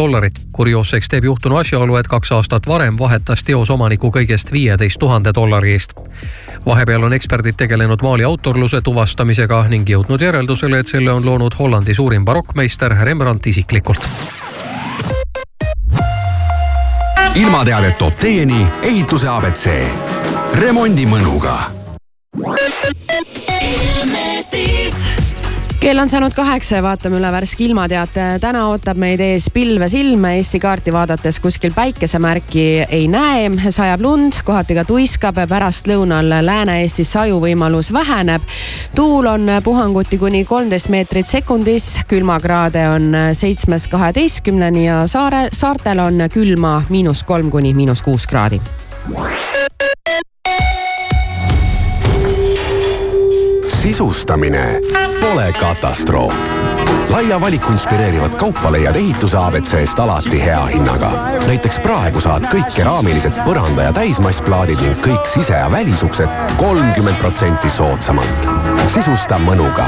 dollarit. kurioosseks teeb juhtunu asjaolu, et kaks aastat varem vahetas teos omaniku kõigest viieteist tuhande dollari eest. vahepeal on eksperdid tegelenud maali autorluse tuvastamisega ning jõudnud järeldusele, et selle on loonud Hollandi suurim barokkmeister Rembrandt isiklikult ilmateadet toob teieni ehituse abc. remondi mõnuga. Kell on saanud kaheksa ja vaatame üle värske ilmateate. täna ootab meid ees pilves ilm, Eesti kaarti vaadates kuskil päikesemärki ei näe, sajab lund, kohati ka tuiskab, pärastlõunal Lääne-Eestis sajuvõimalus väheneb. tuul on puhanguti kuni kolmteist meetrit sekundis, külmakraade on seitsmest kaheteistkümneni ja saare, saartel on külma miinus kolm kuni miinus kuus kraadi. sisustamine pole katastroof. laia valiku inspireerivat kaupa leiad ehituse abc-st alati hea hinnaga. näiteks praegu saad kõik keraamilised põranda- ja täismassplaadid ning kõik sise- ja välisuksed kolmkümmend protsenti soodsamalt. sisusta mõnuga.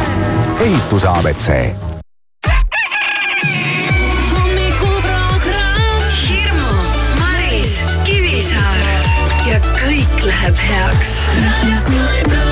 ehituse abc läheb heaks.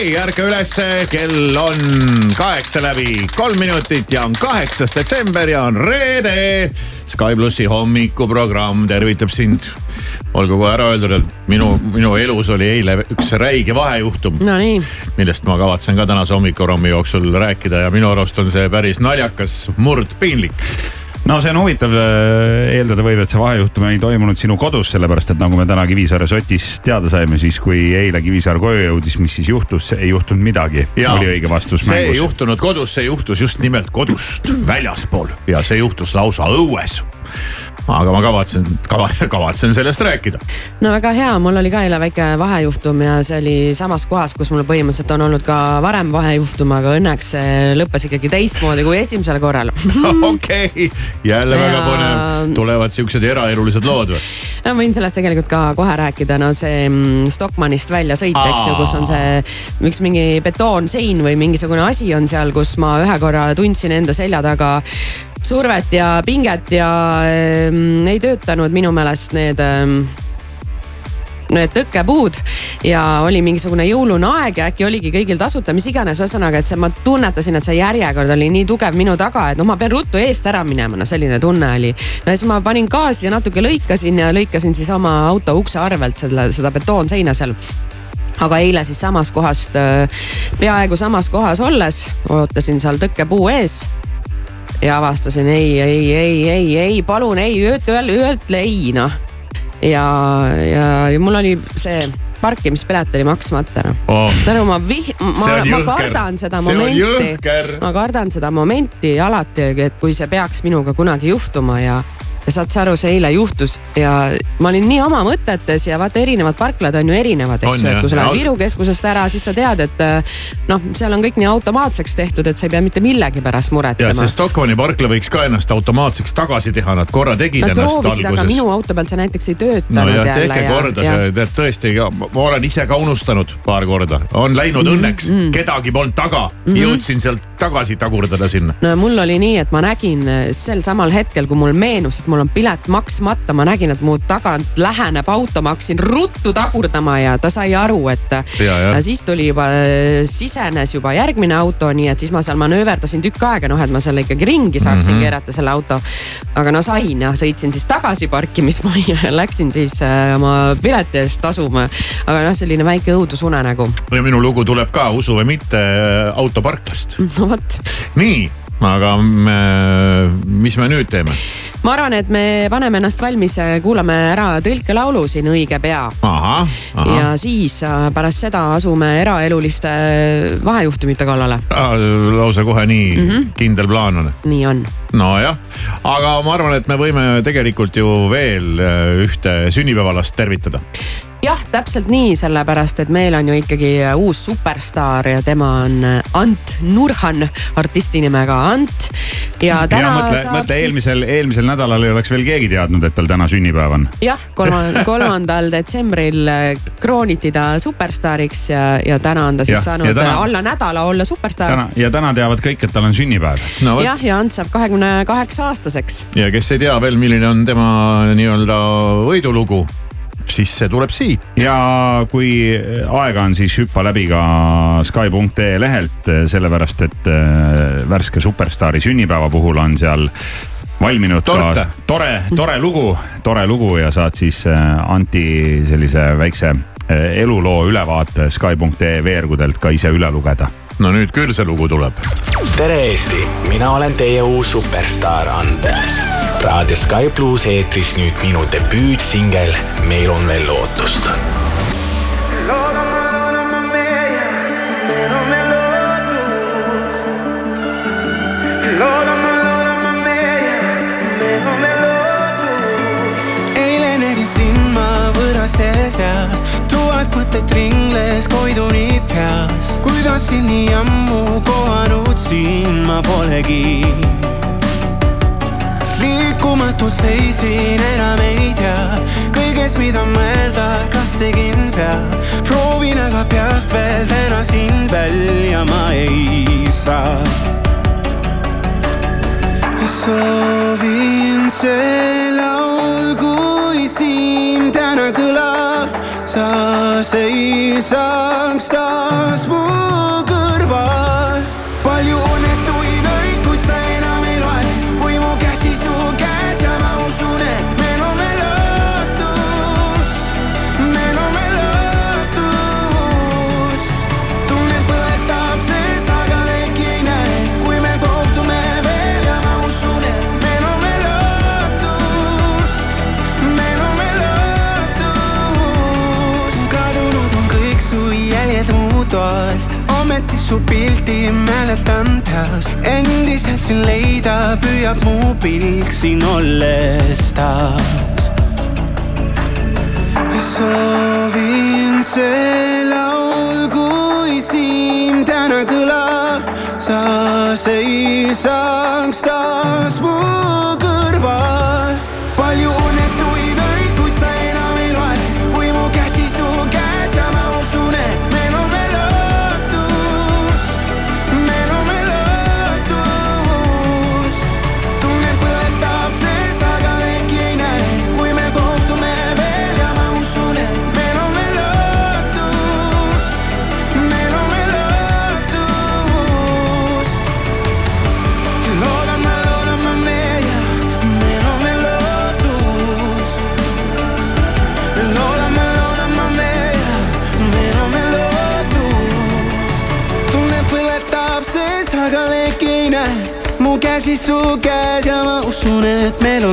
Prada. ärka ülesse, kell on kaheksa läbi kolm minutit ja on kaheksas detsember ja on reede. Sky plussi hommikuprogramm tervitab sind. olgu kohe ära öeldud, et minu, minu elus oli eile üks räige vahejuhtum no,. millest ma kavatsen ka tänase hommikuprogrammi jooksul rääkida ja minu arust on see päris naljakas, murdpiinlik no see on huvitav, äh, eeldada võib, et see vahejuhtum ei toimunud sinu kodus, sellepärast et nagu me täna Kivisaare sotis teada saime, siis kui eile Kivisaar koju jõudis, mis siis juhtus, ei juhtunud midagi. oli õige vastus see mängus. see ei juhtunud kodus, see juhtus just nimelt kodust väljaspool ja see juhtus lausa õues aga ma kavatsen, kavatsen sellest rääkida. no väga hea, mul oli ka eile väike vahejuhtum ja see oli samas kohas, kus mul põhimõtteliselt on olnud ka varem vahejuhtum, aga õnneks lõppes ikkagi teistmoodi kui esimesel korral. okei, jälle ja... väga põnev, tulevad siuksed eraelulised lood või? no võin sellest tegelikult ka kohe rääkida, no see mm, Stockmannist välja sõit, eks ju, kus on see üks mingi betoonsein või mingisugune asi on seal, kus ma ühe korra tundsin enda selja taga survet ja pinget ja ähm, ei töötanud minu meelest need ähm, need tõkkepuud. Ja oli mingisugune jõulune aeg ja äkki oligi kõigil tasuta, mis iganes, ühesõnaga, et see, ma tunnetasin, et see järjekord oli nii tugev minu taga, et noh, ma pean ruttu eest ära minema, no selline tunne oli. no ja siis ma panin gaasi ja natuke lõikasin ja lõikasin siis oma auto ukse arvelt selle, seda betoonseina seal. Aga eile siis samast kohast, peaaegu samas kohas olles ootasin seal tõkkepuu ees ja avastasin ei, ei, ei, ei, ei, palun ei, ütle, ütle ei noh ja, ja, ja mul oli see parkimispilet oli maksmata noh. Oh.. tänu ma vih-, ma, ma kardan seda see momenti, ma kardan seda momenti alati, et kui see peaks minuga kunagi juhtuma ja ja saad sa aru, see eile juhtus ja ma olin nii oma mõtetes ja vaata, erinevad parklad on ju erinevad, eks ju, et kui sa lähed Viru keskusest ära, siis sa tead, et äh, noh, seal on kõik nii automaatseks tehtud, et sa ei pea mitte millegi pärast muretsema. ja see Stockmanni parkla võiks ka ennast automaatseks tagasi teha, nad korra tegid nad ennast alguses. aga minu auto peal see näiteks ei töötanud no ja, jälle. tehke ja, korda, see tead tõesti, ma olen ise ka unustanud paar korda, on läinud mm -hmm. õnneks, mhm. kedagi polnud taga mm, -hmm. jõudsin sealt tagasi tagurdada sinna. no mul oli nii, et ma nägin sel samal hetkel, kui mul meenus, et mul on pilet maksmata, ma nägin, et mu tagant läheneb auto, ma hakkasin ruttu tagurdama ja ta sai aru, et. siis tuli juba, sisenes juba järgmine auto, nii et siis ma seal manööverdasin tükk aega, noh, et ma seal ikkagi ringi saaksin mm -hmm. keerata selle auto. aga no sain ja sõitsin siis tagasi parkimismajja ja läksin siis äh, oma pileti eest tasuma. aga noh, selline väike õudusunenägu. ja minu lugu tuleb ka, usu või mitte, autoparklast. no vot. nii aga me, mis me nüüd teeme? ma arvan, et me paneme ennast valmis, kuulame ära tõlkelaulu siin õige pea. ja siis äh, pärast seda asume eraeluliste vahejuhtumite kallale. lausa kohe nii mm -hmm. kindel plaan on? nii on. nojah, aga ma arvan, et me võime tegelikult ju veel äh, ühte sünnipäevalast tervitada jah, täpselt nii, sellepärast et meil on ju ikkagi uus superstaar ja tema on Ant Nurhan, artisti nimega Ant. ja täna ja, mõtle, mõtle siis... eelmisel, eelmisel nädalal ei oleks veel keegi teadnud, et tal täna sünnipäev on. jah, kolmandal detsembril krooniti ta superstaariks ja, ja täna on ta siis ja, saanud täna, alla nädala olla superstaar. ja täna teavad kõik, et tal on sünnipäev no,. jah, ja Ant saab kahekümne kaheksa aastaseks. ja kes ei tea veel, milline on tema nii-öelda võidulugu siis see tuleb siit. ja kui aega on, siis hüppa läbi ka Sky.ee lehelt, sellepärast et äh, värske superstaari sünnipäeva puhul on seal valminud Torte. ka tore, tore lugu, tore lugu ja saad siis äh, Anti sellise väikse äh, eluloo ülevaate Sky.ee veergudelt ka ise üle lugeda no nüüd küll see lugu tuleb. tere Eesti, mina olen teie uus superstaar Ante raadio Sky pluss eetris nüüd minu debüütsingel Meil on veel lootust. eile nägin sind ma võõraste seas, tuhat mõtet ringles koiduni peas. kuidas sind nii ammu kohanud siin ma polegi liikumatult seisin, enam ei tea kõigest, mida mõelda, kas tegin vea. proovin aga peast veel täna sind välja ma ei saa. soovin see laul, kui siin täna kõlab, sa seisaks taas mu kõrval. Toast ometi su pildi mäletan peast endiselt sind leida püüab mu pilk siin olles taas. soovin see laul, kui siin täna kõlab, sa seisaks taas mu kõrval. su que llama Usune, me lo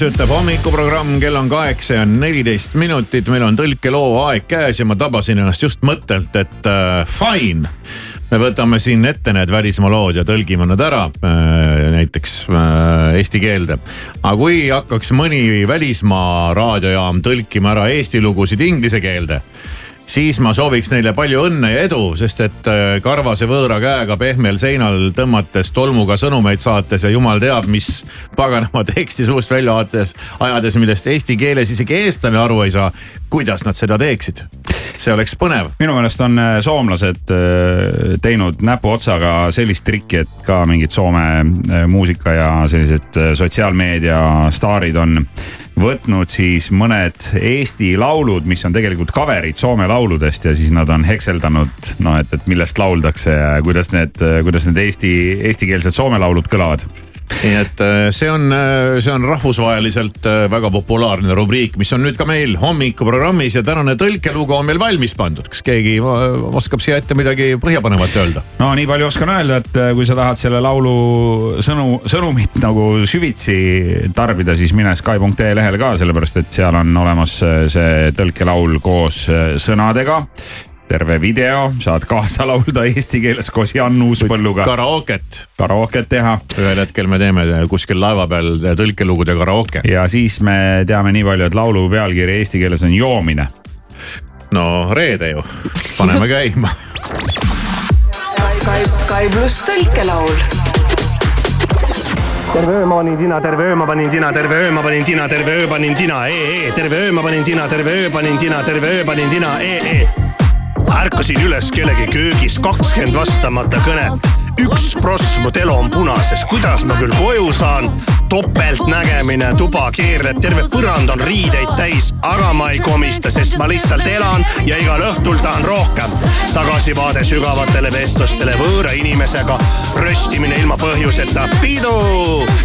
Kuues ütleb hommikuprogramm, kell on kaheksa ja neliteist minutit, meil on tõlkeloo aeg käes ja ma tabasin ennast just mõttelt, et äh, fine. me võtame siin ette need välismaa lood ja tõlgime nad ära äh, näiteks äh, eesti keelde. aga kui hakkaks mõni välismaa raadiojaam tõlkima ära Eesti lugusid inglise keelde siis ma sooviks neile palju õnne ja edu, sest et äh, karvase võõra käega pehmel seinal tõmmates, tolmuga sõnumeid saates ja jumal teab, mis paganama teksti suust välja ajates, ajades, millest eesti keeles isegi eestlane aru ei saa. kuidas nad seda teeksid? see oleks põnev. minu meelest on äh, soomlased äh, teinud näpuotsaga sellist trikki, et ka mingid Soome muusika ja sellised sotsiaalmeedia staarid on võtnud siis mõned Eesti laulud, mis on tegelikult cover'id Soome lauludest ja siis nad on hekseldanud noh, et, et millest lauldakse ja kuidas need, kuidas need eesti, eestikeelsed Soome laulud kõlavad nii et äh, see on, äh, see on rahvusvaheliselt äh, väga populaarne rubriik, mis on nüüd ka meil hommikuprogrammis ja tänane tõlkelugu on meil valmis pandud. kas keegi oskab siia ette midagi põhjapanevat öelda? no nii palju oskan öelda, et kui sa tahad selle laulu sõnu, sõnumit nagu süvitsi tarbida, siis mine Sky.ee lehele ka, sellepärast et seal on olemas see tõlkelaul koos sõnadega terve video, saad kaasa laulda eesti keeles koos Jan Uuspõlluga. karaoket. karaoket teha. ühel hetkel me teeme kuskil laeva peal tõlkelugude karaoke. ja siis me teame nii palju, et laulu pealkiri eesti keeles on joomine. no reede ju, paneme käima. Sky, Sky pluss tõlkelaul terve öö ma panin tina, terve öö ma panin tina, terve öö ma panin tina, terve öö panin tina, ee, terve öö ma panin tina, terve öö panin tina, terve öö panin tina, ee ärkasin üles kellegi köögis, kakskümmend vastamata kõnet. üks pross, mu telo on punases, kuidas ma küll koju saan? topeltnägemine, tuba keerleb, terve põrand on riideid täis, aga ma ei komista, sest ma lihtsalt elan ja igal õhtul tahan rohkem. tagasivaade sügavatele vestlustele võõra inimesega, röstimine ilma põhjuseta, pidu.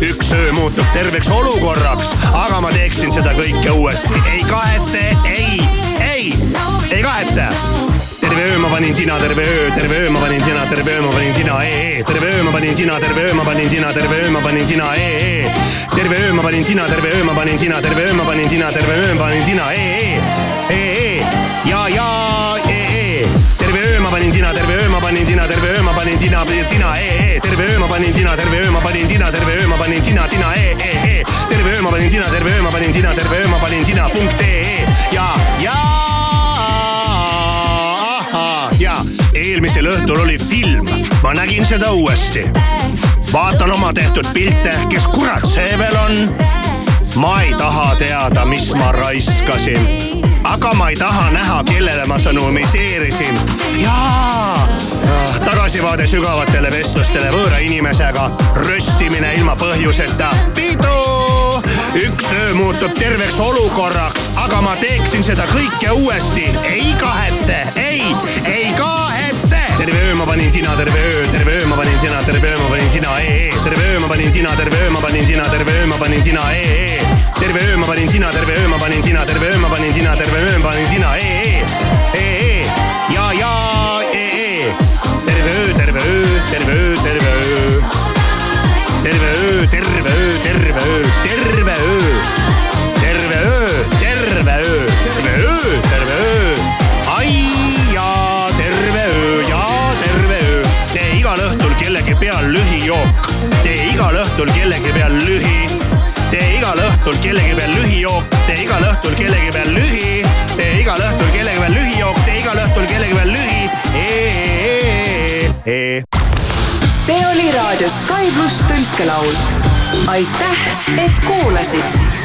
üks öö muutub terveks olukorraks, aga ma teeksin seda kõike uuesti, ei kahetse, panin tina, terve öö, terve öö ma panin tina, terve öö ma panin tina, ee, terve öö ma panin tina, terve öö ma panin tina, terve öö ma panin tina, ee, terve öö ma panin tina, terve öö ma panin tina, terve öö ma panin tina, terve öö ma panin tina, ee, ee, ja, ja, ee, terve öö ma panin tina, terve öö ma panin tina, terve öö ma panin tina, tina, ee, terve öö ma panin tina, terve öö ma panin tina, terve öö ma panin tina, tina, ee, ee, terve öö ma panin tina, terve öö ma panin tina, terve öö ma panin tina, punkt ee, ja, ja eelmisel õhtul oli film, ma nägin seda uuesti. vaatan oma tehtud pilte, kes kurat see veel on? ma ei taha teada, mis ma raiskasin, aga ma ei taha näha, kellele ma sõnumiseerisin. jaa, tagasivaade sügavatele vestlustele võõra inimesega, röstimine ilma põhjuseta, pidu üks öö muutub terveks olukorraks, aga ma teeksin seda kõike uuesti. ei kahetse, ei, ei ma panin tina, terve öö, terve öö ma panin tina, terve öö ma panin tina, ee, terve öö ma panin tina, terve öö ma panin tina, terve öö ma panin tina, ee, terve öö ma panin tina, terve öö ma panin tina, terve öö ma panin tina, terve öö ma panin tina, ee, ee, ja, ja, ee, terve öö, terve öö, terve öö, terve öö terve öö, terve öö, terve öö, terve öö, õhtul kellegi peal lühi, tee igal õhtul kellegi peal lühijook, tee igal õhtul kellegi peal lühi, tee igal õhtul kellegi peal lühijook, tee igal õhtul kellegi peal lühi. see oli raadio Sky pluss tõlkelaul. aitäh, et kuulasid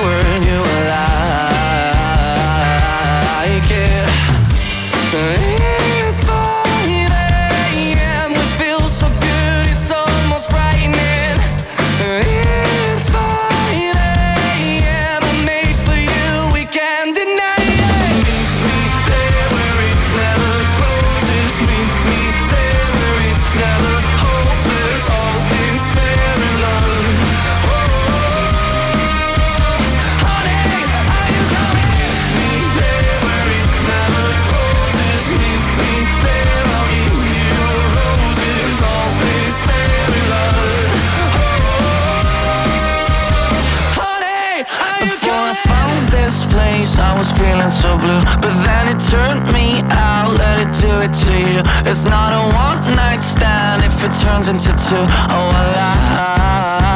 word feeling so blue But then it turned me out, let it do it to you. It's not a one night stand if it turns into two. Oh, I lie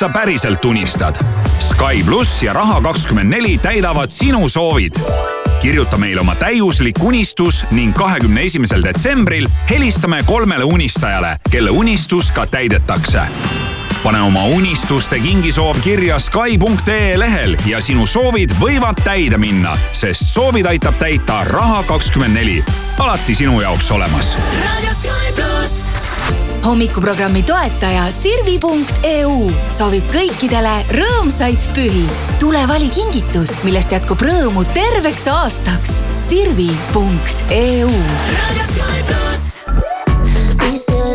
millest sa päriselt unistad? Sky pluss ja Raha kakskümmend neli täidavad sinu soovid. kirjuta meile oma täiuslik unistus ning kahekümne esimesel detsembril helistame kolmele unistajale, kelle unistus ka täidetakse pane oma unistuste kingisoov kirja Sky.ee lehel ja sinu soovid võivad täide minna, sest soovid aitab täita Raha kakskümmend neli. alati sinu jaoks olemas raadio Sky pluss hommikuprogrammi toetaja Sirvi.eu soovib kõikidele rõõmsaid pühi. tule vali kingitus, millest jätkub rõõmu terveks aastaks. Sirvi.eu.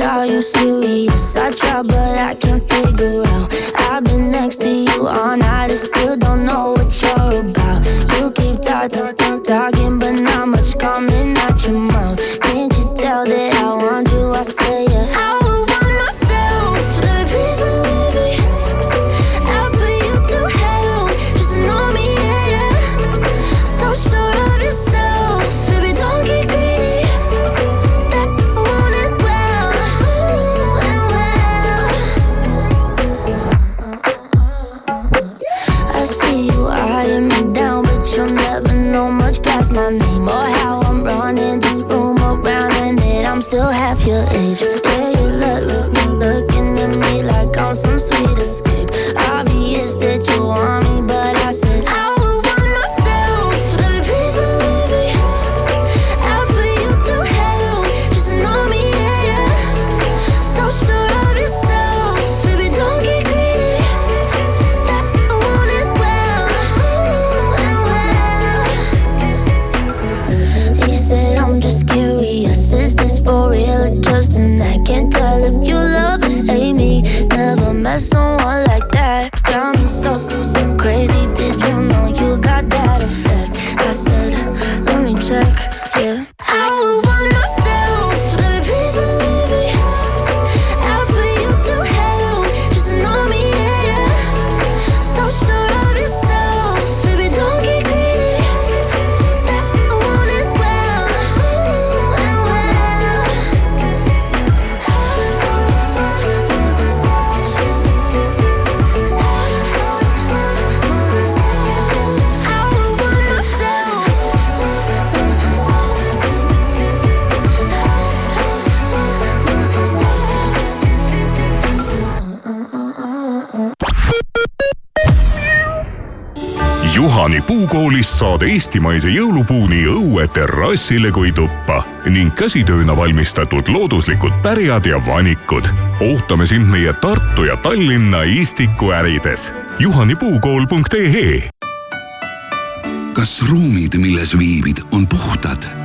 Are you serious? I try, but I can't figure out. I've been next to you all night, I still don't know what you're about. You keep talking, talking, but Juhani puukoolist saad eestimaise jõulupuu nii õue terrassile kui tuppa ning käsitööna valmistatud looduslikud pärjad ja vanikud. ootame sind meie Tartu ja Tallinna Istiku ärides. juhanipuukool.ee kas ruumid, milles viibid, on puhtad?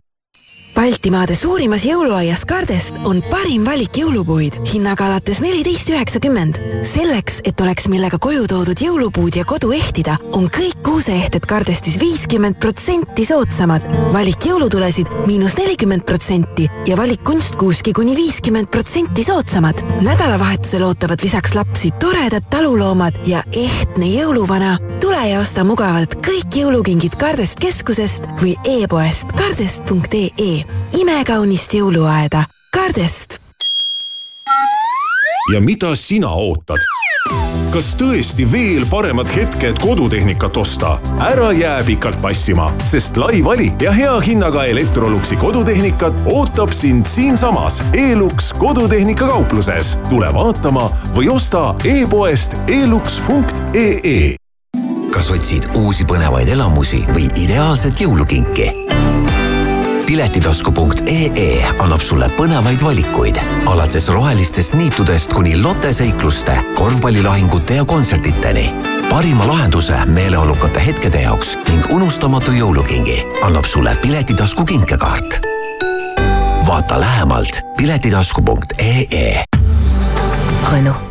Baltimaade suurimas jõuluaias Kardest on parim valik jõulupuid hinnaga alates neliteist üheksakümmend. selleks, et oleks millega koju toodud jõulupuud ja kodu ehtida, on kõik kuuseehted Kardestis viiskümmend protsenti soodsamad. valik jõulutulesid miinus nelikümmend protsenti ja valik kunstkuuski kuni viiskümmend protsenti soodsamad. nädalavahetusel ootavad lisaks lapsi toredad taluloomad ja ehtne jõuluvana. tule ja osta mugavalt kõik jõulukingid Kardest keskusest või e-poest kardest.ee imekaunist jõuluaeda Kardest. ja mida sina ootad? kas tõesti veel paremad hetked kodutehnikat osta? ära jää pikalt passima, sest lai valik ja hea hinnaga Electroluxi kodutehnikat ootab sind siinsamas Elux kodutehnika kaupluses. tule vaatama või osta e-poest elux.ee. kas otsid uusi põnevaid elamusi või ideaalset jõulukinki? piletitasku.ee annab sulle põnevaid valikuid alates rohelistest niitudest kuni loteseikluste, korvpallilahingute ja kontsertideni. parima lahenduse meeleolukate hetkede jaoks ning unustamatu jõulukingi annab sulle Piletitasku kinkekaart. vaata lähemalt piletitasku.ee. Renault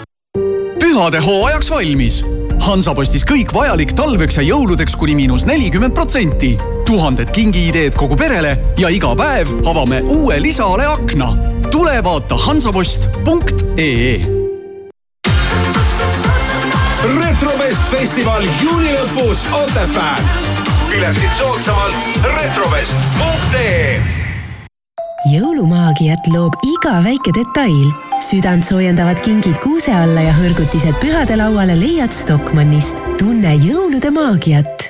pühade hooajaks valmis. Hansapostis kõik vajalik talveks ja jõuludeks kuni miinus nelikümmend protsenti. tuhanded kingiideed kogu perele ja iga päev avame uue lisale akna. tule vaata hansapost.ee retrobest festival juuni lõpus Otepääl. piletid soodsamalt retrovest.ee jõulumaagiat loob iga väike detail. Südantsoojendavad kingid kuuse alla ja hõrgutised pühadelauale leiad Stockmannist. tunne jõulude maagiat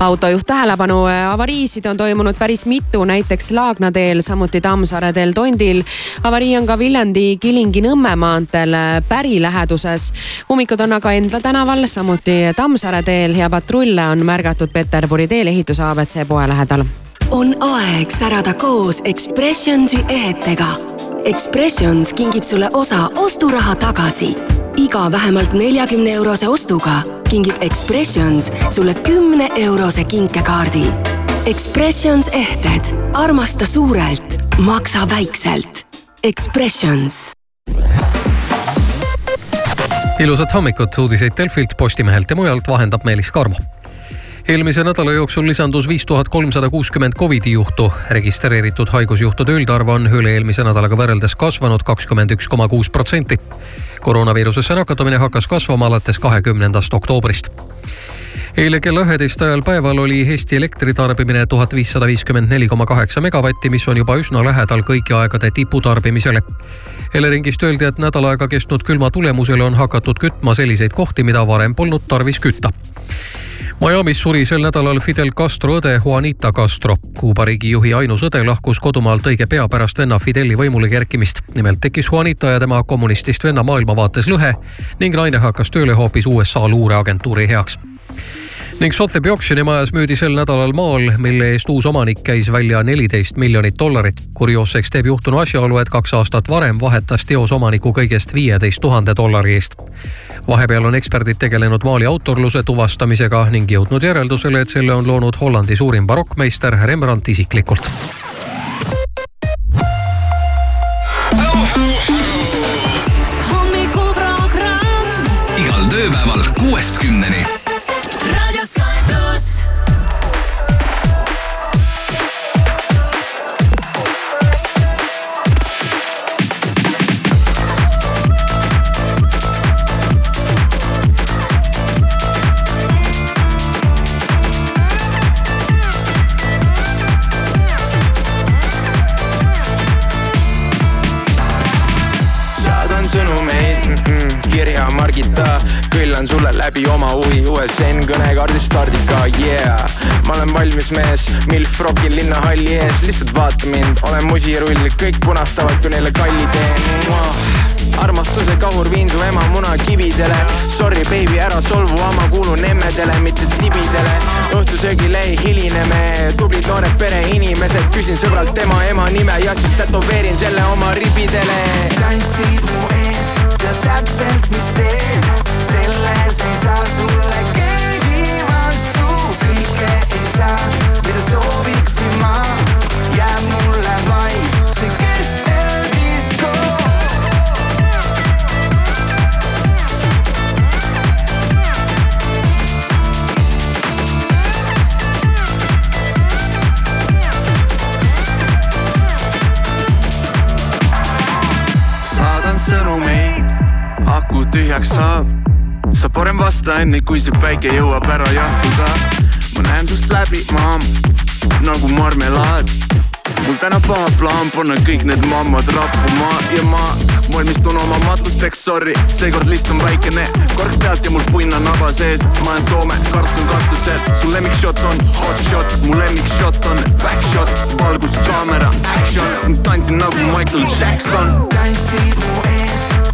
autojuht tähelepanu, avariisid on toimunud päris mitu, näiteks Laagna teel, samuti Tammsaare teel Tondil. avarii on ka Viljandi-Kilingi-Nõmme maanteel Päri läheduses. ummikud on aga Endla tänaval, samuti Tammsaare teel ja patrulle on märgatud Peterburi teel ehituse abc poe lähedal on aeg särada koos Expressionsi ehetega. Expressions kingib sulle osa osturaha tagasi. iga vähemalt neljakümne eurose ostuga kingib Expressions sulle kümne eurose kinkekaardi. Expressions ehted, armasta suurelt, maksa väikselt. Expressions ilusat hommikut, uudiseid Delfilt, Postimehelt ja mujalt vahendab Meelis Karmo eelmise nädala jooksul lisandus viis tuhat kolmsada kuuskümmend Covidi juhtu. registreeritud haigusjuhtude üldarv on üle-eelmise nädalaga võrreldes kasvanud kakskümmend üks koma kuus protsenti. koroonaviirusesse nakatumine hakkas kasvama alates kahekümnendast oktoobrist eile kella üheteist ajal päeval oli Eesti elektritarbimine tuhat viissada viiskümmend neli koma kaheksa megavatti, mis on juba üsna lähedal kõigi aegade tiputarbimisele. Eleringist öeldi, et nädal aega kestnud külma tulemusel on hakatud kütma selliseid kohti, mida varem polnud tarvis kütta Miami's suri sel nädalal Fidel Castro õde Juanita Castro. Kuuba riigijuhi ainus õde lahkus kodumaalt õige pea pärast venna Fideli võimule kerkimist. nimelt tekkis Juanita ja tema kommunistist venna maailmavaates lõhe ning naine hakkas tööle hoopis USA luureagentuuri heaks ning Sotheby oksjonimajas müüdi sel nädalal maal, mille eest uus omanik käis välja neliteist miljonit dollarit. kurioosseks teeb juhtunu asjaolu, et kaks aastat varem vahetas teos omaniku kõigest viieteist tuhande dollari eest vahepeal on eksperdid tegelenud maali autorluse tuvastamisega ning jõudnud järeldusele, et selle on loonud Hollandi suurim barokkmeister Rembrandt isiklikult. om me. Sõnumeid kirja Margita, kõllan sulle läbi oma huvi USN kõnekaardi stardiga, yeah. ma olen valmis mees, milf rokil linnahalli ees, lihtsalt vaata mind, olen musirull, kõik punastavad, kui neile kalli teen. armastuse kahur viin su ema munakividele, sorry baby, ära solvu, ma kuulun emmedele, mitte tibidele. õhtusöögile ei hiline me, tublid noored pereinimesed, küsin sõbralt tema ema nime ja siis tätoveerin selle oma ribidele. tantsid mu ees, tead täpselt, mis teed, selles ei saa sulle keegi vastu, kõike ei saa, mida sooviksin ma, jääb mulle vaid see keskeldisko. saadan sõnumeid, aku tühjaks saab. sa parem vasta enne, kui see päike jõuab ära jahtuda. ma näen sust läbi, maam, nagu marmelaad. mul täna paha plaan panna kõik need mammad rappuma ja ma valmistun oma matusteks, sorry, seekord list on väikene, kork pealt ja mul punn on naba sees, ma olen Soome, karts on katusel, su lemmikshot on hot shot, mu lemmikshot on back shot, valgus, kaamera, action, tantsin nagu Michael Jackson. tantsid mu ees,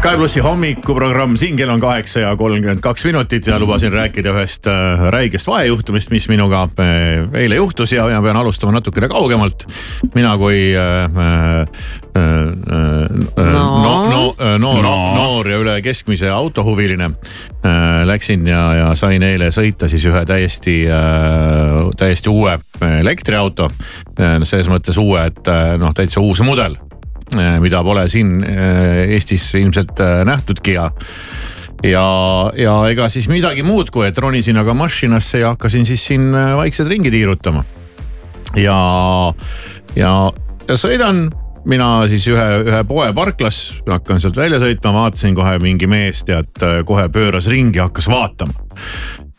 Sky plussi hommikuprogramm, siin kell on kaheksa ja kolmkümmend kaks minutit ja lubasin rääkida ühest äh, räigest vahejuhtumist, mis minuga äh, eile juhtus ja, ja pean alustama natukene kaugemalt. mina kui äh, äh, äh, no. no, no, noor no., noor ja üle keskmise autohuviline äh, läksin ja, ja sain eile sõita siis ühe täiesti äh,, täiesti uue elektriauto äh,. selles mõttes uue, et äh, noh, täitsa uus mudel mida pole siin eh, Eestis ilmselt eh, nähtudki ja ja, ja ega siis midagi muud, kui et ronisin aga masinasse ja hakkasin siis siin vaikselt ringi tiirutama. ja, ja, ja sõidan mina siis ühe, ühe poe parklas, hakkan sealt välja sõitma, vaatasin kohe mingi mees tead kohe pööras ringi, hakkas vaatama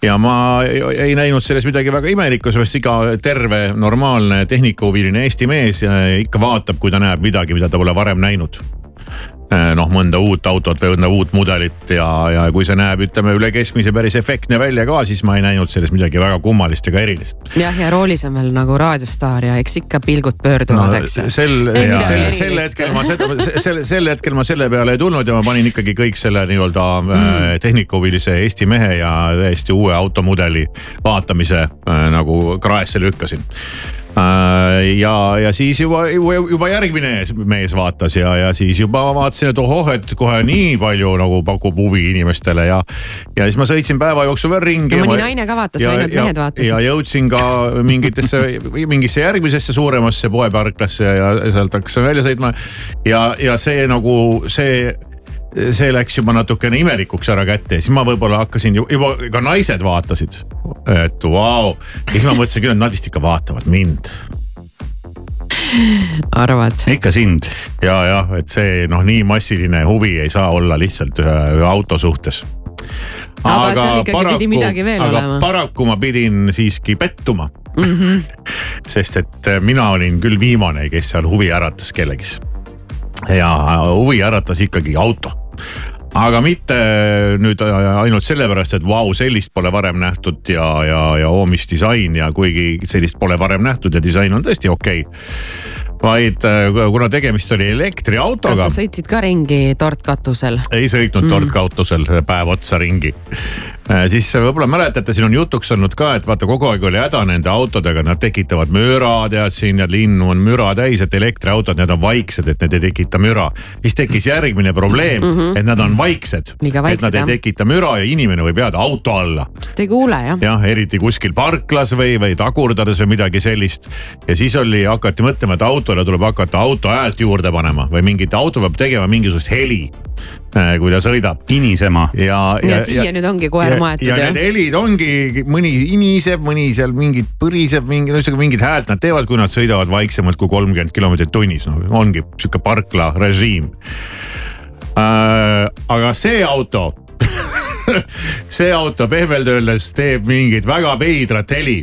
ja ma ei, näinud selles midagi väga imelikku, sest iga terve normaalne tehnikahuviline Eesti mees ja ikka vaatab, kui ta näeb midagi, mida ta pole varem näinud. noh, mõnda uut autot või mõnda uut mudelit ja, ja kui see näeb, ütleme üle keskmise päris efektne välja ka, siis ma ei näinud selles midagi väga kummalist ega erilist. jah, ja roolis on veel nagu raadiostaar ja eks ikka pilgud pöörduvad, eks ju. sel, sel, sel hetkel ma seda, sel, sel hetkel ma selle peale ei tulnud ja ma panin ikkagi kõik selle nii-öelda mm. tehnikahuvilise Eesti mehe ja täiesti uue automudeli vaatamise äh, nagu kraesse lükkasin Äh, ja, ja siis juba, juba, järgmine mees vaatas ja, ja siis juba vaatasin, et ohoh, et kohe nii palju nagu pakub huvi inimestele ja. ja siis ma sõitsin päeva jooksul veel ringi. ja mõni naine ka vaatas, ainult mehed vaatasid. ja jõudsin ka mingitesse, mingisse järgmisesse suuremasse poeparklasse ja sealt hakkasin välja sõitma. ja, ja see nagu see see läks juba natukene imelikuks ära kätte ja siis ma võib-olla hakkasin juba ka naised vaatasid, et vau wow.. ja siis ma mõtlesin küll, et nad vist ikka vaatavad mind. arvad? ikka sind ja, jah, et see noh, nii massiline huvi ei saa olla lihtsalt ühe, ühe auto suhtes. Aga midagi veel aga paraku ma pidin siiski pettuma mm. -hmm. sest et äh, mina olin küll viimane, kes seal huvi äratas kellegis. ja huvi äratas ikkagi auto aga mitte nüüd ainult sellepärast, et vau, sellist pole varem nähtud ja, ja, ja oo, mis disain ja kuigi sellist pole varem nähtud ja disain on tõesti okei okay vaid äh, kuna tegemist oli elektriautoga. kas sa sõitsid ka ringi tortkatusel? ei sõitnud mm. tortkatusel päev otsa ringi. Äh, siis võib-olla mäletate, siin on jutuks olnud ka, et vaata kogu aeg oli häda nende autodega, nad tekitavad müra, tead siin ja linnu on müra täis, et elektriautod, need on vaiksed, et need ei tekita müra. siis tekkis järgmine probleem mm, -hmm. et nad on vaiksed, et nad jah. ei tekita müra ja inimene võib jääda auto alla. sest ei kuule jah. jah, eriti kuskil parklas või, või tagurdades või midagi sellist. ja siis oli, hakati mõtlema, et auto autole tuleb hakata auto häält juurde panema või mingit, auto peab tegema mingisugust heli äh, kui ta sõidab. inisema. ja, ja, ja siia ja, nüüd ongi koer maetud ja, need helid ongi, mõni iniseb, mõni seal mingit põriseb, mingi, ühesõnaga mingit häält nad teevad, kui nad sõidavad vaiksemalt kui kolmkümmend kilomeetrit tunnis, no ongi sihuke parkla režiim äh,. aga see auto see auto pehmelt öeldes teeb mingit väga veidrat heli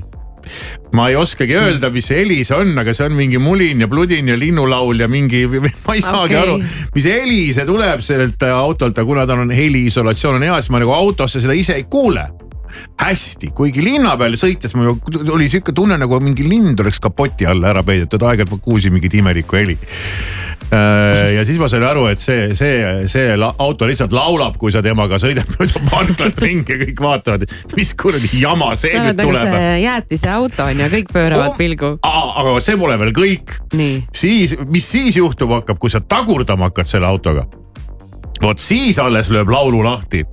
ma ei oskagi öelda, mis heli see on, aga see on mingi mulin ja pludin ja linnulaul ja mingi, ma ei saagi okay. aru, mis heli see tuleb sellelt autolt, aga kuna tal on heliisolatsioon on hea, siis ma nagu autosse seda ise ei kuule hästi, kuigi linna peal sõites mul oli sihuke tunne nagu mingi lind oleks kapoti alla ära peidetud, aeg-ajalt ma kuulsin mingit imelikku heli Äh, ja siis ma sain aru, et see, see, see auto lihtsalt laulab, kui sa temaga sõidad mööda parklat ringi ja kõik vaatavad, mis kuradi jama see sa nüüd tuleb. jäätise auto on ju, kõik pööravad oh, pilgu. aga see pole veel kõik. siis, mis siis juhtuma hakkab, kui sa tagurdama hakkad selle autoga? Vot siis alles lööb laulu lahti.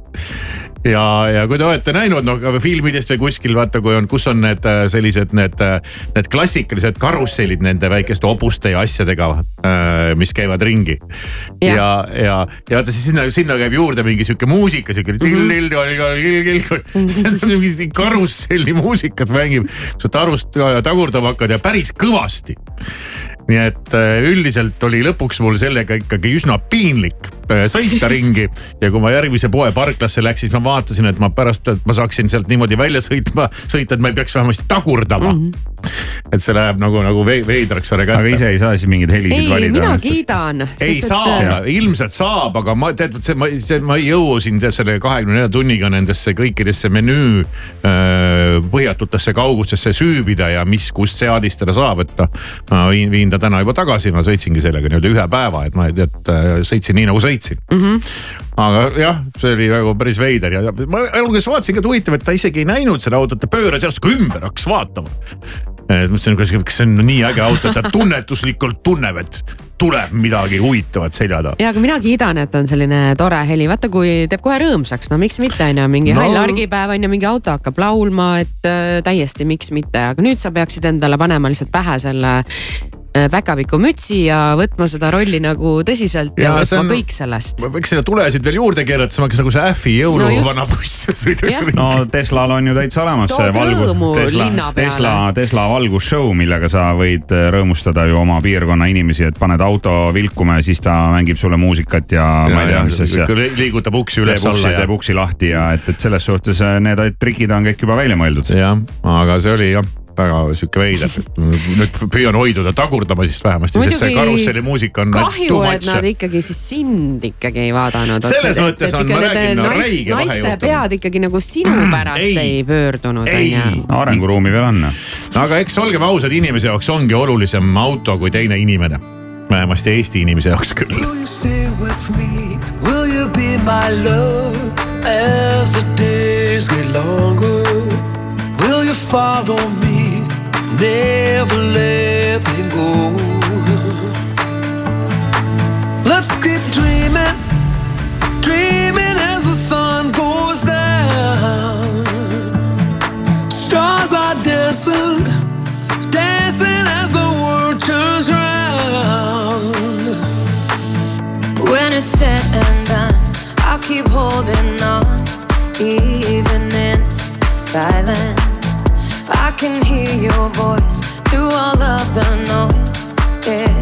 Ja, ja kui te olete näinud noh filmidest või kuskil vaata, kui on, kus on need äh, sellised need, äh, need klassikalised karussellid nende väikeste hobuste ja asjadega, äh, mis käivad ringi. ja, ja, ja, ja vaata siis sinna, sinna käib juurde mingi sihuke muusika, sihuke mm -hmm. mingi karusselli muusikat mängib, sa tarust tagurdama hakkad ja päris kõvasti nii et üldiselt oli lõpuks mul sellega ikkagi üsna piinlik sõita ringi ja kui ma järgmise poe parklasse läksin, siis ma vaatasin, et ma pärast, et ma saaksin sealt niimoodi välja sõitma, sõita, et ma ei peaks vähemasti tagurdama mm. -hmm. Et see läheb nagu, nagu veidraks selle kätte. aga ise ei saa siis mingeid helisid ei, valida? mina kiidan. ei et... saa, ilmselt saab, aga ma tead, see ma, see ma ei jõua siin selle kahekümne nelja tunniga nendesse kõikidesse menüü äh, põhjatutesse kaugustesse süübida ja mis, kust seadistada saab, et ta. ma viin, viin ta täna juba tagasi, ma sõitsingi sellega nii-öelda ühe päeva, et ma tead sõitsin nii nagu sõitsin mm. -hmm. aga jah, see oli nagu päris veider ja ma alguses vaatasin ka, et huvitav, et ta isegi ei näinud seda autot, ta pööras järsku ümber, hakkas vaatama. Mõtlesin, kas, kas see on nii äge auto, et ta tunnetuslikult tunneb, et tuleb midagi huvitavat selja taha. ja, aga mina kiidan, et on selline tore heli, vaata kui teeb kohe rõõmsaks, no miks mitte on ju, mingi no. hall argipäev on ju, mingi auto hakkab laulma, et äh, täiesti miks mitte, aga nüüd sa peaksid endale panema lihtsalt pähe selle päkapiku mütsi ja võtma seda rolli nagu tõsiselt ja, ja võtma on, kõik sellest. võiks sinna tulesid veel juurde keerata, siis ma hakkasin nagu see Ähvi jõuluvana no buss sõidaks ringi. no Teslal on ju täitsa olemas see valgus, Tesla, Tesla, Tesla valgusshow, millega sa võid äh, rõõmustada ju oma piirkonna inimesi, et paned auto vilkuma ja siis ta mängib sulle muusikat ja, ja ma ei tea, mis asja. liigutab uksi üles-alla ja teeb uksi lahti ja et, et selles suhtes äh, need trikid on kõik juba välja mõeldud. jah, aga see oli jah väga sihuke veider, nüüd püüan hoiduda tagurdamasist vähemasti, sest see karusselli muusika on. kahju, et nad ikkagi siis sind ikkagi ei vaadanud. selles mõttes on, ma räägin, no räige vahe juhtunud. naiste pead ikkagi nagu sinu mm, pärast ei, ei pöördunud, onju. arenguruumi veel on. aga eks olgem ausad, inimese jaoks ongi olulisem auto kui teine inimene. vähemasti Eesti inimese jaoks küll. Will you be my love as the days get longer? Will you follow me? Never let me go. Let's keep dreaming, dreaming as the sun goes down. Stars are dancing, dancing as the world turns round. When it's said and done, I'll keep holding on, even in silence. I can hear your voice through all of the noise. Yeah.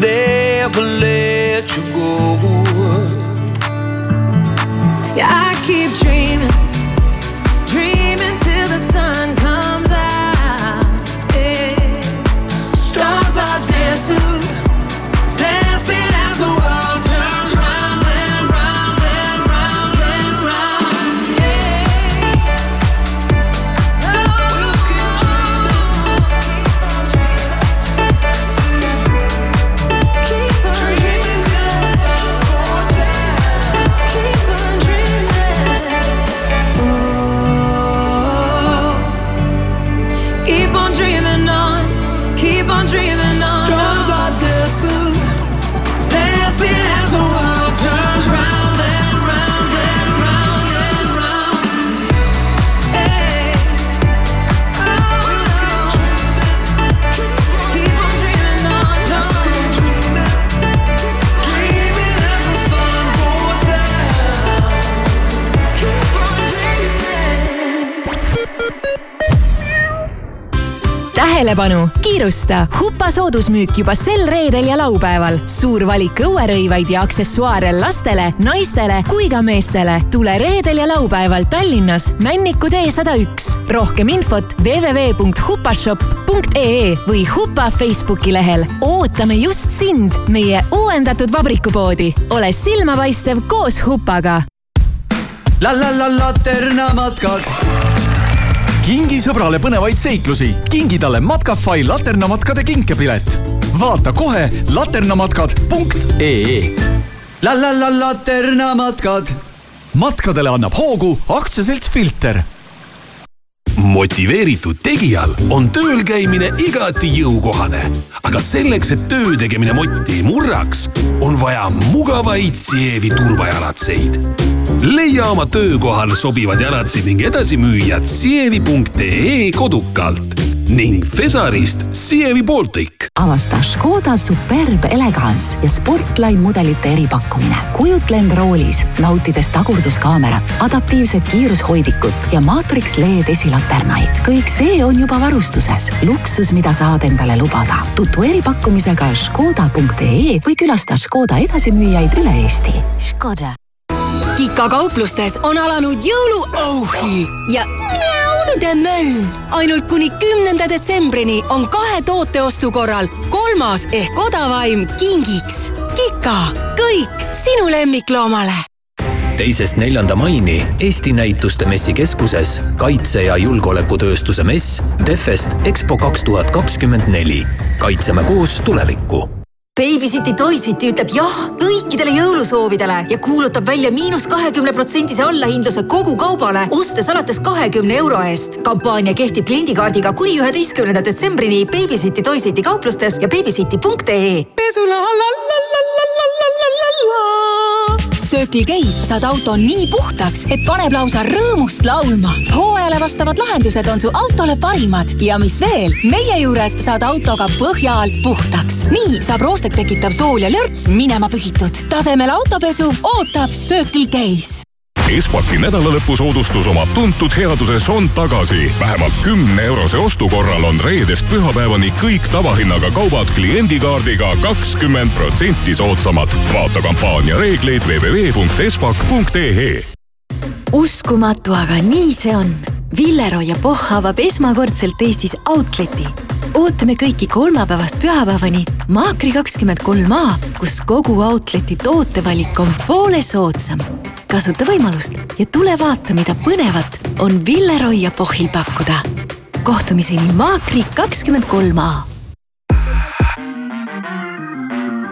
Never let you go. Tähelepanu, kiirusta! Hupa soodusmüük juba sel reedel ja laupäeval. suur valik õuerõivaid ja aksessuaare lastele, naistele kui ka meestele. tule reedel ja laupäeval Tallinnas Männiku tee sada üks. rohkem infot www.hupashop.ee või Hupa Facebooki lehel. ootame just sind, meie uuendatud vabrikupoodi. ole silmapaistev koos Hupaga. la la la Laterna matkad kingi sõbrale põnevaid seiklusi, kingi talle Matkafai laternamatkade kinkepilet. vaata kohe laternamatkad.ee. la la la laternamatkad. matkadele annab hoogu aktsiaselts Filter motiveeritud tegijal on tööl käimine igati jõukohane, aga selleks, et töö tegemine motti ei murraks, on vaja mugavaid Sievi turvajalatseid. Leia oma töökohal sobivad jalatsid ning edasi müüjad sievi.ee kodukalt ning Fesarist Sievi Baltic. avasta Škoda Superb Elegance ja Sportline mudelite eripakkumine. kujutle end roolis, nautides tagurduskaamerat, adaptiivset kiirushoidikut ja Matrix LED esilaternaid. kõik see on juba varustuses. luksus, mida saad endale lubada. tutvu eripakkumisega Škoda.ee või külasta Škoda edasimüüjaid üle Eesti. Škoda. Kika kauplustes on alanud jõuluauhi ja jõulude möll. ainult kuni kümnenda detsembrini on kahe toote ostu korral kolmas ehk odavaim kingiks. Kika, kõik sinu lemmikloomale teisest neljanda maini Eesti Näituste Messikeskuses kaitse- ja julgeolekutööstuse mess Defest EXPO kaks tuhat kakskümmend neli. kaitseme koos tulevikku Babycity Toy City ütleb jah kõikidele jõulusoovidele ja kuulutab välja miinus kahekümne protsendise allahindluse kogu kaubale, ostes alates kahekümne euro eest. kampaania kehtib kliendikaardiga kuni üheteistkümnenda detsembrini Babycity Toy City kauplustes ja babycity.ee. pesula la la la Circle K-s saad auto nii puhtaks, et paneb lausa rõõmust laulma. hooajale vastavad lahendused on su autole parimad ja mis veel, meie juures saad autoga põhja alt puhtaks. nii saab roostet tekitav sool ja lörts minema pühitud. tasemel autopesu ootab Circle K-s Espaki nädalalõpusoodustus oma tuntud headuses on tagasi. vähemalt kümne eurose ostu korral on reedest pühapäevani kõik tavahinnaga kaubad kliendikaardiga kakskümmend protsenti soodsamad. vaata kampaania reegleid www.espak.ee. uskumatu, aga nii see on. Villeroy ja Pohh avab esmakordselt Eestis Outleti. ootame kõiki kolmapäevast pühapäevani Maakri kakskümmend kolm A, kus kogu Outleti tootevalik on poole soodsam. kasuta võimalust ja tule vaata, mida põnevat on Villeroy ja Pohhil pakkuda. kohtumiseni Maakri kakskümmend kolm A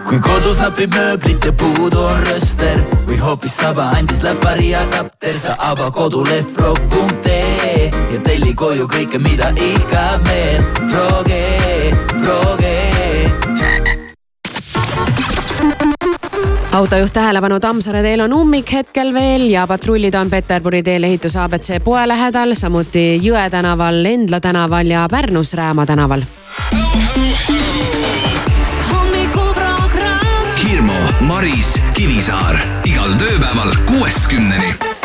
kui kodus napib mööblit ja puudu on rööster või hoopis saba andis läpari adapter, sa ava koduleht frog.ee ja telli koju kõike, mida ihkab meel. Froge, Froge. autojuht tähelepanu, Tammsaare teel on ummik hetkel veel ja patrullid on Peterburi teel ehituse abc poe lähedal, samuti Jõe tänaval, Endla tänaval ja Pärnus Rääma tänaval. Maris, Kivisaar igal tööpäeval kuuest kümneni.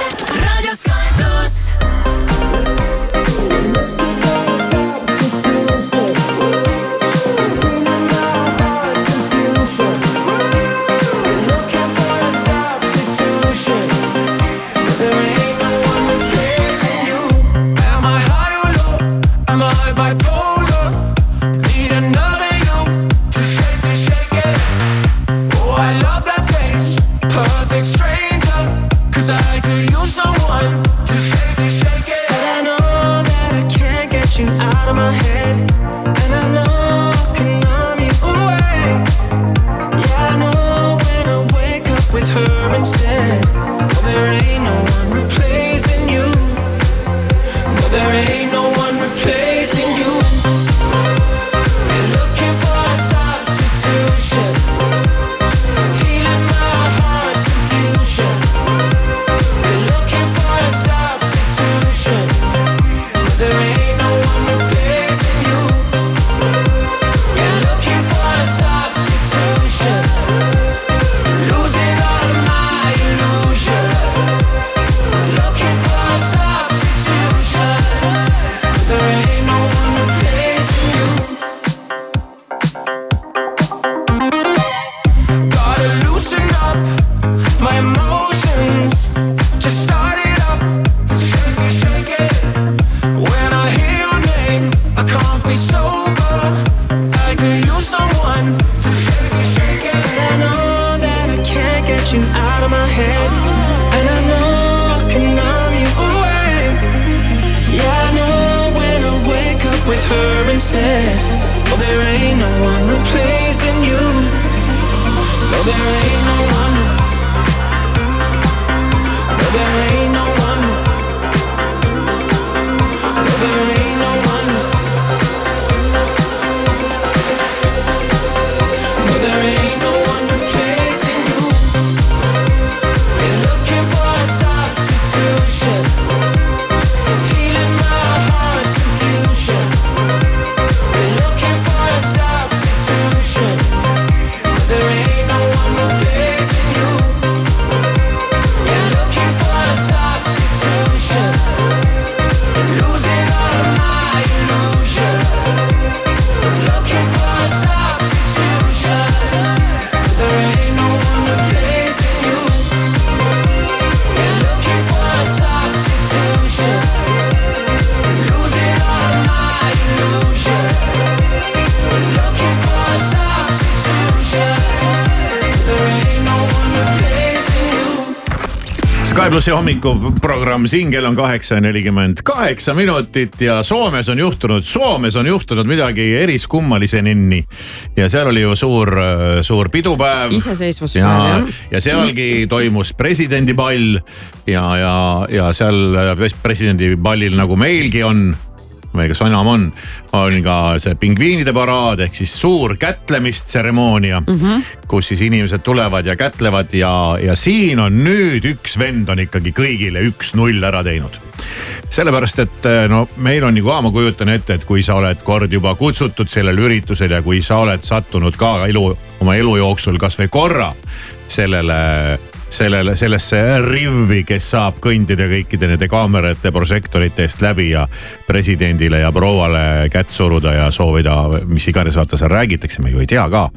There ain't no one replacing you. No, there ain't no one. Plussi hommikuprogramm siin kell on kaheksa nelikümmend kaheksa minutit ja Soomes on juhtunud, Soomes on juhtunud midagi eriskummalisenini. ja seal oli ju suur, suur pidupäev. Iseseisvuspäev, ja jah., ja sealgi toimus presidendipall ja, ja, ja seal presidendipallil nagu meilgi on kas enam on, on ka see pingviinide paraad ehk siis suur kätlemistseremoonia mm. -hmm. kus siis inimesed tulevad ja kätlevad ja, ja siin on nüüd üks vend on ikkagi kõigile üks-null ära teinud sellepärast, et no meil on ju ka, ma kujutan ette, et kui sa oled kord juba kutsutud sellele üritusele ja kui sa oled sattunud ka elu, oma elu jooksul kasvõi korra sellele sellele, sellesse rivvi, kes saab kõndida kõikide nende kaamerate, prožektorite eest läbi ja presidendile ja prouale kätt suruda ja soovida, mis iganes vaata seal räägitakse, me ju ei tea ka.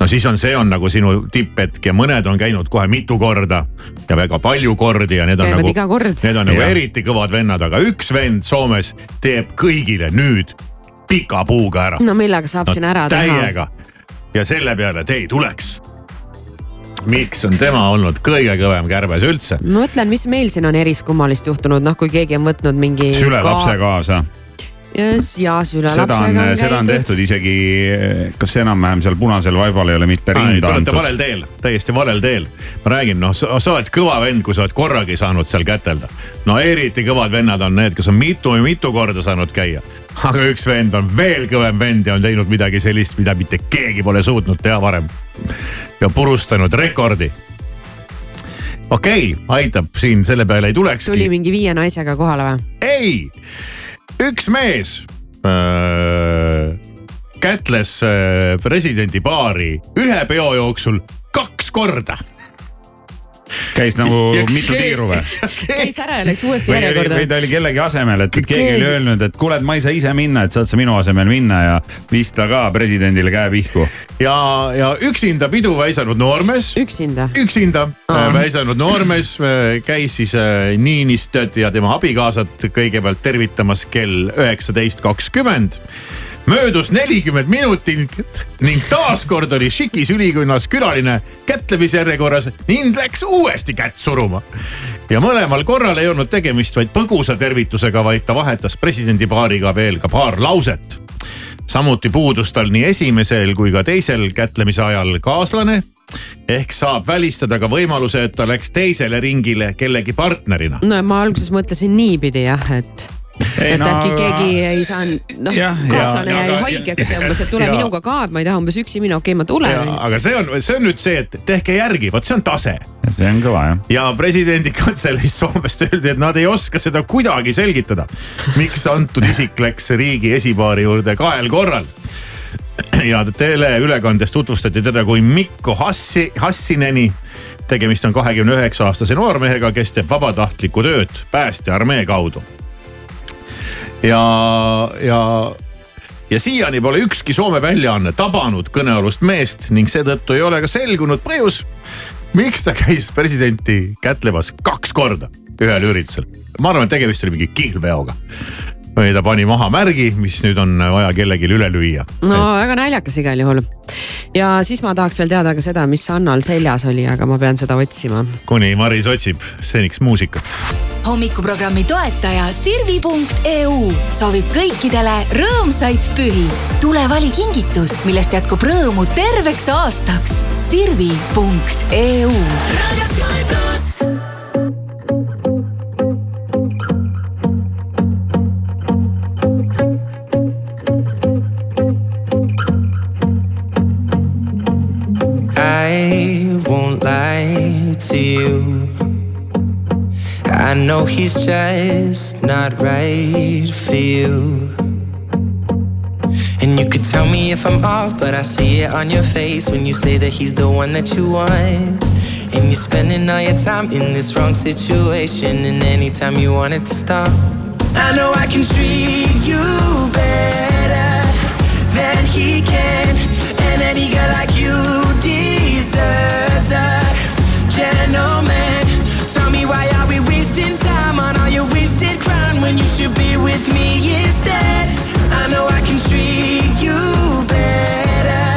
no siis on, see on nagu sinu tipphetk ja mõned on käinud kohe mitu korda ja väga palju kordi ja need on Käivad nagu, need on nagu Jah. eriti kõvad vennad, aga üks vend Soomes teeb kõigile nüüd pika puuga ära no millega saab siin ära teha? täiega ja selle peale te ei tuleks. Miks on tema olnud kõige kõvem kärbes üldse? ma mõtlen, mis meil siin on eriskummalist juhtunud, noh kui keegi on võtnud mingi. sülelapse kaasa. Ja sülelapsega seda on, seda on tehtud isegi, kas enam-vähem seal punasel vaibal ei ole mitte Te rinda olete valel antud. teel, täiesti valel teel. ma räägin, noh, sa oled kõva vend, kui sa oled korragi saanud seal kätelda. no eriti kõvad vennad on need, kes on mitu ja mitu korda saanud käia. aga üks vend on veel kõvem vend ja on teinud midagi sellist, mida mitte keegi pole suutnud teha varem. ja purustanud rekordi. okei okay,, aitab, siin selle peale ei tulekski. tuli mingi viie naisega kohale või? ei, üks mees öö, kätles öö, presidendi paari ühe peo jooksul kaks korda. Käis nagu Ja mitu tiiru või? käis ära ja läks uuesti järjekorda või. ta oli kellegi asemel, et keegi oli öelnud, et kuule, et ma ei saa ise minna, et saad sa minu asemel minna ja viis ta ka presidendile käe pihku. ja, ja üksinda pidu väisanud noormees. üksinda? üksinda äh, väisanud noormees äh, käis siis äh, Niinistöd ja tema abikaasat kõigepealt tervitamas kell üheksateist kakskümmend möödus nelikümmend minutit ning taaskord oli Šikis ülikünnas külaline kätlemise järjekorras ning läks uuesti kätt suruma. ja mõlemal korral ei olnud tegemist vaid põgusa tervitusega, vaid ta vahetas presidendipaariga veel ka paar lauset samuti puudus tal nii esimesel kui ka teisel kätlemise ajal kaaslane ehk saab välistada ka võimaluse, et ta läks teisele ringile kellegi partnerina. no ma alguses mõtlesin niipidi jah, et, Ei, et no äkki keegi ei saanud, noh kaaslane jäi haigeks ja umbes, et tule ja- minuga ka, et ma ei taha umbes üksi minna, okei, ma tulen. aga see on, see on nüüd see, et tehke järgi, vot see on tase. see on kõva jah. ja presidendi kantseleist Soomest öeldi, et nad ei oska seda kuidagi selgitada. miks antud isik läks riigi esipaari juurde kahel korral ja teleülekandes tutvustati teda kui Mikko Hassi, Hassineni. tegemist on kahekümne üheksa aastase noormehega, kes teeb vabatahtlikku tööd päästearmee kaudu. ja, ja, ja siiani pole ükski Soome väljaanne tabanud kõnealust meest ning seetõttu ei ole ka selgunud põhjus, miks ta käis presidenti kätlemas kaks korda ühel üritusel. ma arvan, et tegemist oli mingi kihlveoga ta pani maha märgi, mis nüüd on vaja kellelgi üle lüüa. no väga naljakas igal juhul. ja siis ma tahaks veel teada ka seda, mis Annal seljas oli, aga ma pean seda otsima. kuni Maris otsib seniks muusikat hommikuprogrammi toetaja Sirvi.eu soovib kõikidele rõõmsaid pühi. tule vali kingitus, millest jätkub rõõmu terveks aastaks. Sirvi.eu. I won't lie to you. I know he's just not right for you. And you could tell me if I'm off, but I see it on your face when you say that he's the one that you want. And you're spending all your time in this wrong situation, and anytime you want it to stop. I know I can treat you better than he can, Tell me why are we wasting time on all your wasted when you should be with me instead? I know I can treat you better,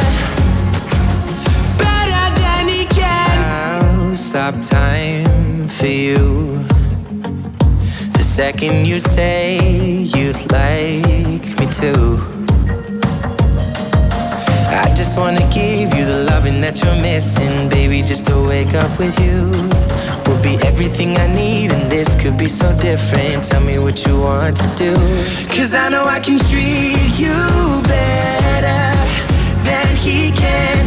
better than he can. I'll stop time for you. The second you say you'd like me to. Just wanna give you the loving that you're missing, baby. Just to wake up with you will be everything I need, and this could be so different. Tell me what you want to do. Cause I know I can treat you better than he can,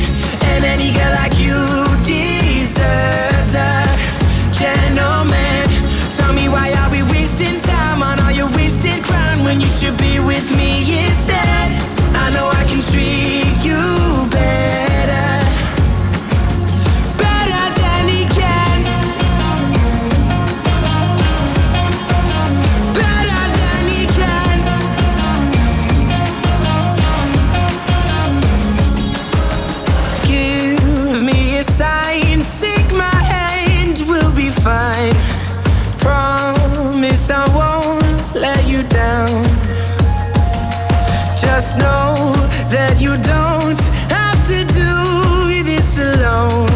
know that you don't have to do this alone.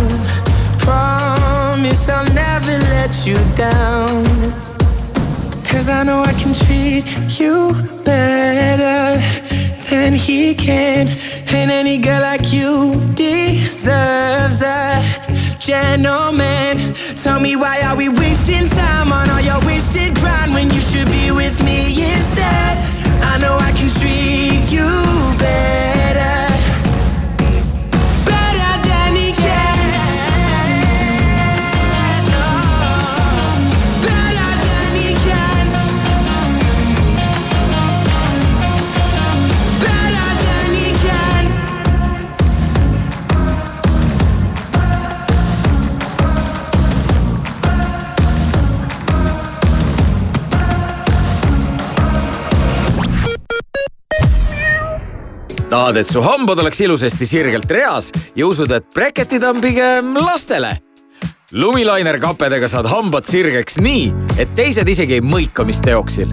Promise I'll never let you down. Cause I know I can treat you better than he can. And any girl like you deserves a gentleman. Tell me why are we wasting time on all your wasted grind when you should be with me instead? I know I can treat you tahad, et su hambad oleks ilusasti sirgelt reas ja usud, et breketid on pigem lastele? lumilainer kapedega saad hambad sirgeks nii, et teised isegi ei mõika, mis teoksil.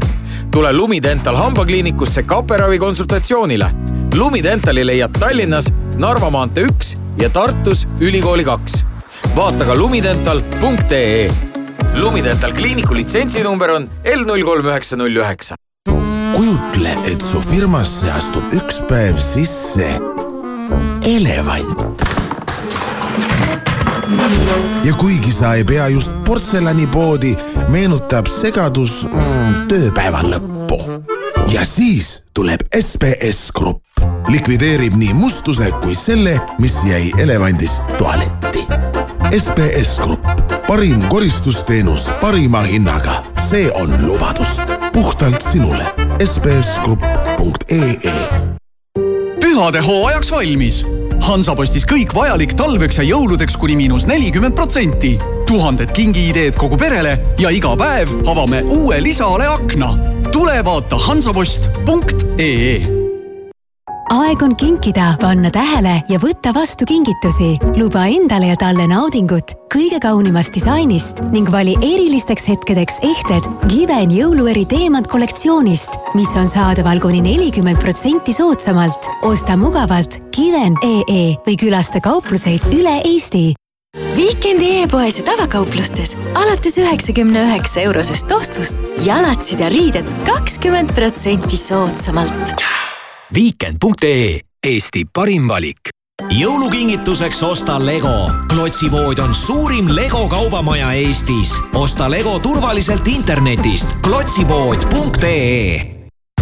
tule Lumidental hambakliinikusse kaperavi konsultatsioonile. Lumidentali leiad Tallinnas Narva maantee üks ja Tartus Ülikooli kaks. vaata ka lumidental.ee. Lumidental kliiniku litsentsinumber on L null kolm üheksa null üheksa. Kujutle, et su firmasse astub üks päev sisse elevant. ja kuigi sa ei pea just portselanipoodi, meenutab segadus mm, tööpäeva lõppu. ja siis tuleb SBS Grupp, likvideerib nii mustuse kui selle, mis jäi elevandist tualetti. SBS Grupp, parim koristusteenus parima hinnaga, see on lubadus puhtalt sinule. sbsgrupp.ee pühade hooajaks valmis. Hansapostis kõik vajalik talveks ja jõuludeks kuni miinus nelikümmend protsenti. tuhanded kingiideed kogu perele ja iga päev avame uue lisaale akna. tule vaata hansapost.ee aeg on kinkida, panna tähele ja võtta vastu kingitusi. luba endale ja talle naudingut kõige kaunimast disainist ning vali erilisteks hetkedeks ehted Given jõulueri teemad kollektsioonist, mis on saadaval kuni nelikümmend protsenti soodsamalt. osta mugavalt Given.ee või külasta kaupluseid üle Eesti Viikendi e-poes ja tavakauplustes alates üheksakümne üheksa eurosest ostust jalatsid ja riided kakskümmend protsenti soodsamalt. Viikend.ee Eesti parim valik. jõulukingituseks osta Lego. klotsipood on suurim Lego kaubamaja Eestis. osta Lego turvaliselt internetist klotsipood.ee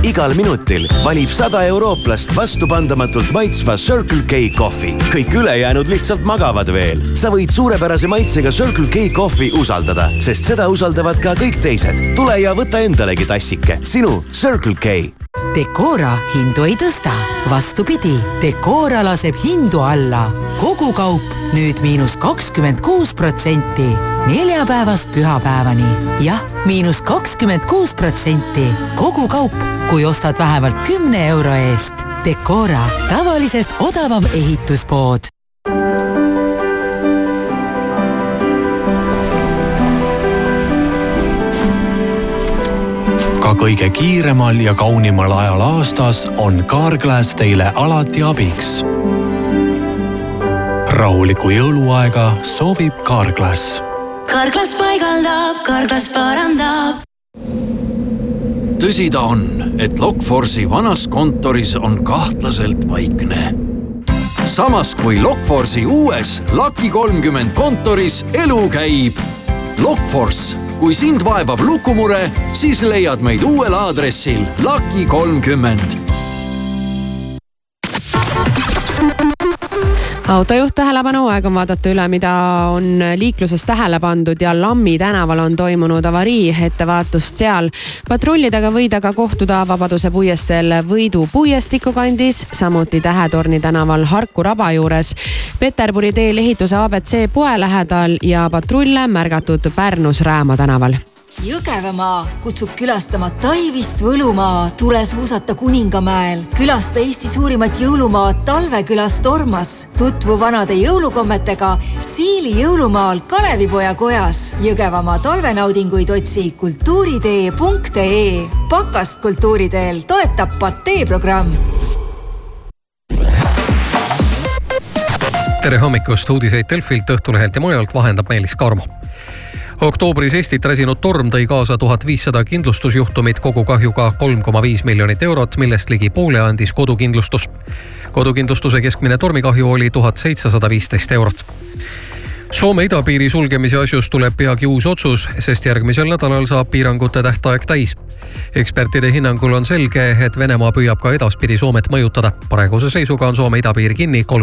igal minutil valib sada eurooplast vastupandamatult maitsva Circle K kohvi. kõik ülejäänud lihtsalt magavad veel. sa võid suurepärase maitsega Circle K kohvi usaldada, sest seda usaldavad ka kõik teised. tule ja võta endalegi tassike, sinu Circle K Decora hindu ei tõsta, vastupidi, Decora laseb hindu alla. kogu kaup nüüd miinus kakskümmend kuus protsenti, neljapäevast pühapäevani. jah, miinus kakskümmend kuus protsenti, kogu kaup, kui ostad vähemalt kümne euro eest. Decora, tavalisest odavam ehituspood ka kõige kiiremal ja kaunimal ajal aastas on Carglass teile alati abiks. rahulikku jõuluaega soovib Carglass. karglas paigaldab, karglas parandab. tõsi ta on, et Lokforce'i vanas kontoris on kahtlaselt vaikne. samas kui Lokforce'i uues Lucky kolmkümmend kontoris elu käib. Lokforce, kui sind vaevab lukumure, siis leiad meid uuel aadressil Lucky kolmkümmend autojuht tähelepanu, aeg on vaadata üle, mida on liikluses tähele pandud ja Lammi tänaval on toimunud avarii, ettevaatust seal. patrullidega võid aga kohtuda Vabaduse puiesteel Võidu puiestiku kandis, samuti Tähetorni tänaval Harku raba juures, Peterburi teel ehituse abc poe lähedal ja patrulle märgatud Pärnus Rääma tänaval Jõgevamaa kutsub külastama talvist Võlumaa, tule suusata Kuningamäel, külasta Eesti suurimat jõulumaad Talvekülas Tormas, tutvu vanade jõulukommetega Siili jõulumaal Kalevipoja kojas. Jõgevamaa talvenaudinguid otsi kultuuritee.ee. pakast kultuuriteel toetab Patee programm tere hommikust, uudiseid Delfilt, Õhtulehelt ja mujalt vahendab Meelis Karmo oktoobris Eestit räsinud torm tõi kaasa tuhat viissada kindlustusjuhtumit kogukahjuga kolm koma viis miljonit eurot, millest ligi poole andis kodukindlustus. kodukindlustuse keskmine tormikahju oli tuhat seitsesada viisteist eurot Soome idapiiri sulgemise asjus tuleb peagi uus otsus, sest järgmisel nädalal saab piirangute tähtaeg täis. ekspertide hinnangul on selge, et Venemaa püüab ka edaspidi Soomet mõjutada. praeguse seisuga on Soome idapiir kinni kolme